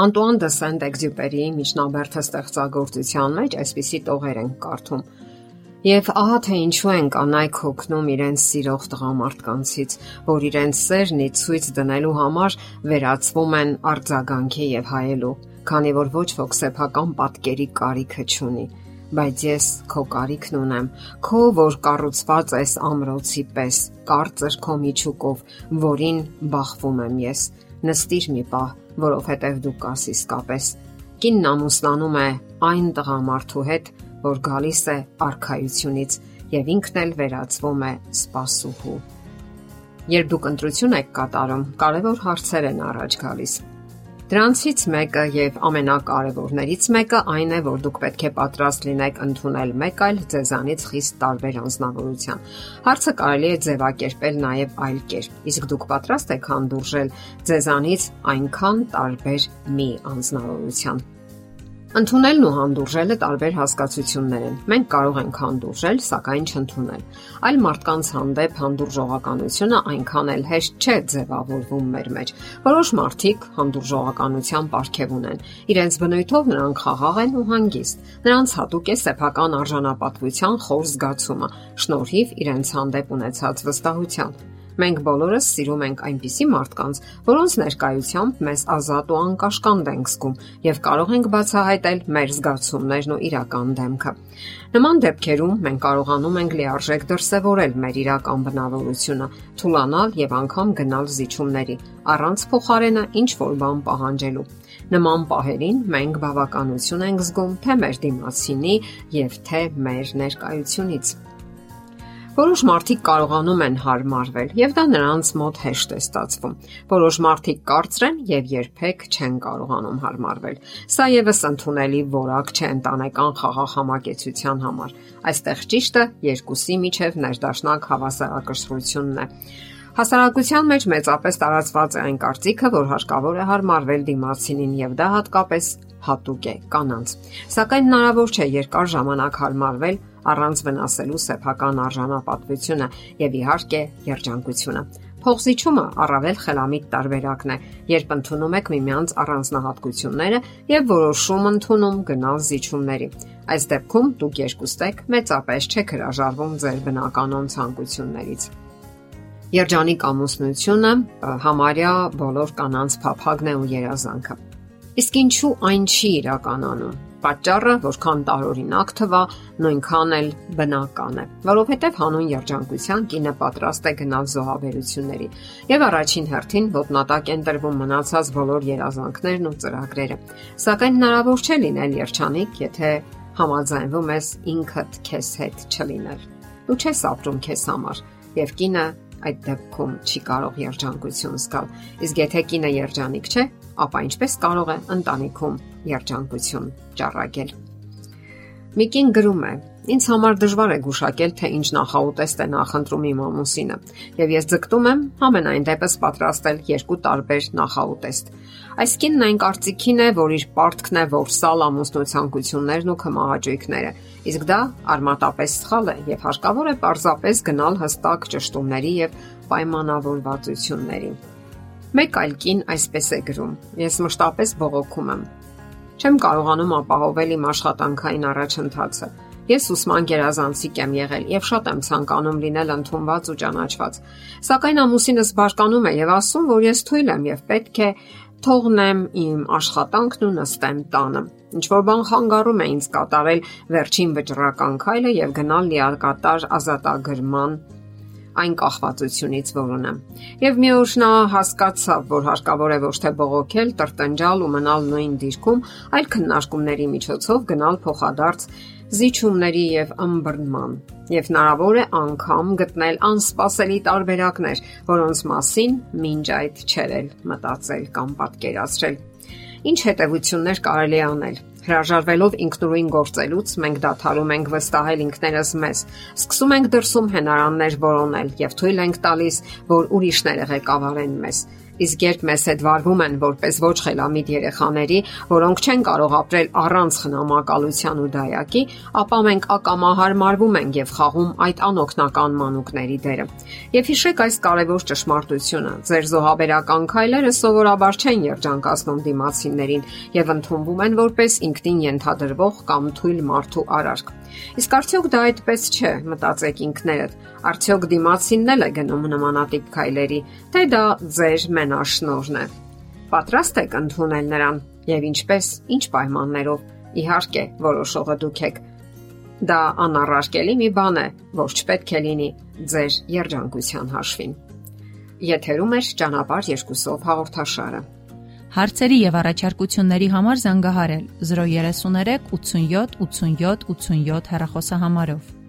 Անտուան դե Սենտ-Էքզյուպերիի միջնաբերդը ստեղծագործության մեջ այսպիսի տողեր են կարդում. Եվ ահա թե ինչու են կանայք հոգնում իրենց սիրող տղամարդկանցից, որ իրենց սերն ի ցույց դնելու համար վերածվում են արձագանքի եւ հայելու, քանի որ ոչ ոք սեփական պատկերի կարիքը չունի բայց ես քո կարիքն ունեմ, քո որ կառուցված ես ամրոցի պես, կարծր քո միջուկով, որին բախվում եմ ես։ Նստիր մի պահ, որովհետև դու կաս իսկապես կինն ամուսնանում է այն տղամարդու հետ, որ գալիս է արխայությունից եւ ինքն էլ վերածվում է սպասուհու։ Երբ դուք ընտրություն եք կատարում, կարևոր հարցեր են առաջ գալիս։ Դրանցից մեկը եւ ամենակարևորներից մեկը այն է, որ դուք պետք է պատրաստ լինեք ընդունել մեկ այլ ձեզանից խիստ տարբեր անznավորության։ Հարցը կարելի է ձևակերպել նաեւ այլ կերպ։ Իսկ դուք պատրաստ եք հանդուրժել ձեզանից այնքան տարբեր մի անznավորության։ Ընդունելն ու հանդուրժելը տարբեր հասկացություններ են։ Մենք կարող ենք հանդուրժել, սակայն չընդունել։ Այլ մարդկանց հանդեպ հանդուրժողականությունը այնքան էլ հեշտ չէ ձևավորվում մեր մեջ։ Որոշ մարդիկ հանդուրժողականության պարգև ունեն։ Իրենց բնույթով նրանք խաղաղ են ու հանգիստ։ Նրանց հատուկ է սեփական արժանապատվության խոր զգացումը, շնորհիվ իրենց հանդեպ ունեցած վստահության։ Մենք բոլորս սիրում ենք այնպիսի մարդկանց, որոնց ներկայությամբ մեզ ազատ ու անկաշկանդ ենք զգում եւ կարող ենք բացահայտել մեր զգացումներն ու իրական դեմքը։ Նման դեպքերում մենք կարողանում ենք լիարժեք դրսևորել մեր իրական բնավորությունը, թուլանալ եւ անգամ գնալ զիջումների, առանց փոխարենը ինչ որ բան պահանջելու։ Նման պահերին մենք բավականություն ենք զգում թե մեր դիմացինի եւ թե մեր ներկայությունից։ Որոշ մարդիկ կարողանում են հարմարվել, եւ դա նրանց մոտ հեշտ է ստացվում։ Որոշ մարդիկ կարծր են եւ երբեք չեն կարողանում հարմարվել։ Սա եւս ընդունելի որակ չէ ընտանեկան խաղաղ համակեցության համար։ Այստեղ ճիշտը երկուսի միջև ներդաշնակ հավասարակշռությունն է։ Հասարակության մեջ մեծապես տարածված է այն կարծիքը, որ հարկավոր է հարմարվել դիմացինին եւ դա հատկապես հատուկ է կանանց։ Սակայն հնարավոր չէ երկար ժամանակ հարմարվել առանց վնասելու սեփական արժանապատվությունը եւ իհարկե երջանկությունը։ Փողզիչումը առավել խելամիտ տարբերակն է, երբ ընդունում եք միմյանց առանձնահատկությունները եւ որոշում ընդունում գնալ զիջումների։ Այս դեպքում դուք երկուստ եք մեծապես չեք հրաժարվում ձեր բնականon ցանկություններից։ Երջանիկ ամուսնությունը համարյա բոլոր կանանց փափագն է ու երազանքը։ Իսկ ինչու այն չի իրականանում։ Պատճառը, որքան տարօրինակ թվա, նույնքան էլ բնական է, որովհետև հանուն երջանկության կինը պատրաստ է գնալ զոհաբերությունների եւ առաջին հերթին ոտնատակ են տրվում մնացած բոլոր երազանքներն ու ծրագրերը։ Սակայն հնարավոր չէ լինել երջանիկ, եթե համաձայնվում ես ինքդ քեզ հետ չլինել։ Դու չես ապրում քեզ համար եւ կինը այդ դեպքում չի կարող երջանկություն զգալ։ Իսկ եթե կինը երջանիկ չէ, ապա ինչպես կարող է ընտանիքում երջանկություն ճառագել։ Միկին գրում է. Ինձ համար դժվար է գուշակել, թե ինչ նախաուտեստ է նախընտրում իմ ամուսինը, եւ ես ձգտում եմ ամենայն դեպս պատրաստել երկու տարբեր նախաուտեստ։ Այս կինն այն կարծիքին է, որ իր պարտքն է որսալ ամուսնության ու կմահաճույքները, իսկ դա արմատապես սխալ է եւ հարկավոր է պարզապես գնալ հստակ ճշտումների եւ պայմանավորվածությունների։ Մեկ այլ կին այսպես է գրում. Ես մշտապես բողոքում եմ։ Չեմ կարողանում ապահովել իմ աշխատանքային առաջընթացը։ Ես ուսման գերազանցիկ եմ եղել եւ շատ եմ ցանկանում լինել ընդունված ու ճանաչված։ Սակայն ամուսինս բարկանում է եւ ասում, որ ես թույլ եմ եւ պետք է թողնեմ իմ աշխատանքն ու նստեմ տանը։ Ինչ որ բան խանգարում է ինձ կատարել վերջին վճռական քայլը եւ գնալ լիակատար ազատագրման այն կախվածությունից, որ ունեմ։ Եվ մի օր նա հասկացավ, որ հարկավոր է ոչ թե բողոքել, տրտնջալ ու մնալ նույն դիրքում, այլ քննարկումների միջոցով գնալ փոխադարձ զիջումների եւ ըմբռնման։ Եվ հնարավոր է անգամ գտնել անսպասելի տարբերակներ, որոնց մասին մինչ այդ չեր մտածել կամ պատկերացրել։ Ինչ հետևություններ կարելի է անել Հրաժարվելով ինքնուրույն գործելուց մենք դադարում ենք վստահել ինքներս մեզ։ Սկսում ենք դրսում հնարաններ որոնել եւ թույլ ենք տալիս, որ ուրիշները ղեկավարեն մեզ։ Իսկ երբ մեզ հետ վարվում են որպես ոչ խելամիտ երեխաների, որոնք չեն կարող ապրել առանց խնամակալության ու դայակի, ապա մենք ակամահարմարվում ենք եւ խաղում այդ անօքնական մանուկների դերը։ Եվ հիշեք այս կարևոր ճշմարտությունը. ձեր զոհաբերական քայլերը սովորաբար չեն երջանկացնում դիմացիներին եւ ընդունվում են որպես ինքնին ենթադրվող կամ թույլ մարդու արարք։ Իսկ արդյոք դա այդպես չէ, մտածեք ինքներդ։ Արդյոք դիմացինն էլ է գնում նմանատիպ քայլերի, թե դա ձեր մենաշնորհն է։ Պատրաստ եք ընդունել նրան եւ ինչպես, ինչ պայմաններով։ Իհարկե, որոշողը դուք եք։ Դա անառարկելի մի բան է, որ չպետք է լինի ձեր երջանկության հաշվին։ Եթերում է ճանապարհ երկուսով հաղորդաշարը։ Հարցերի եւ առաջարկությունների համար զանգահարել 033 87 87 87 հեռախոսահամարով։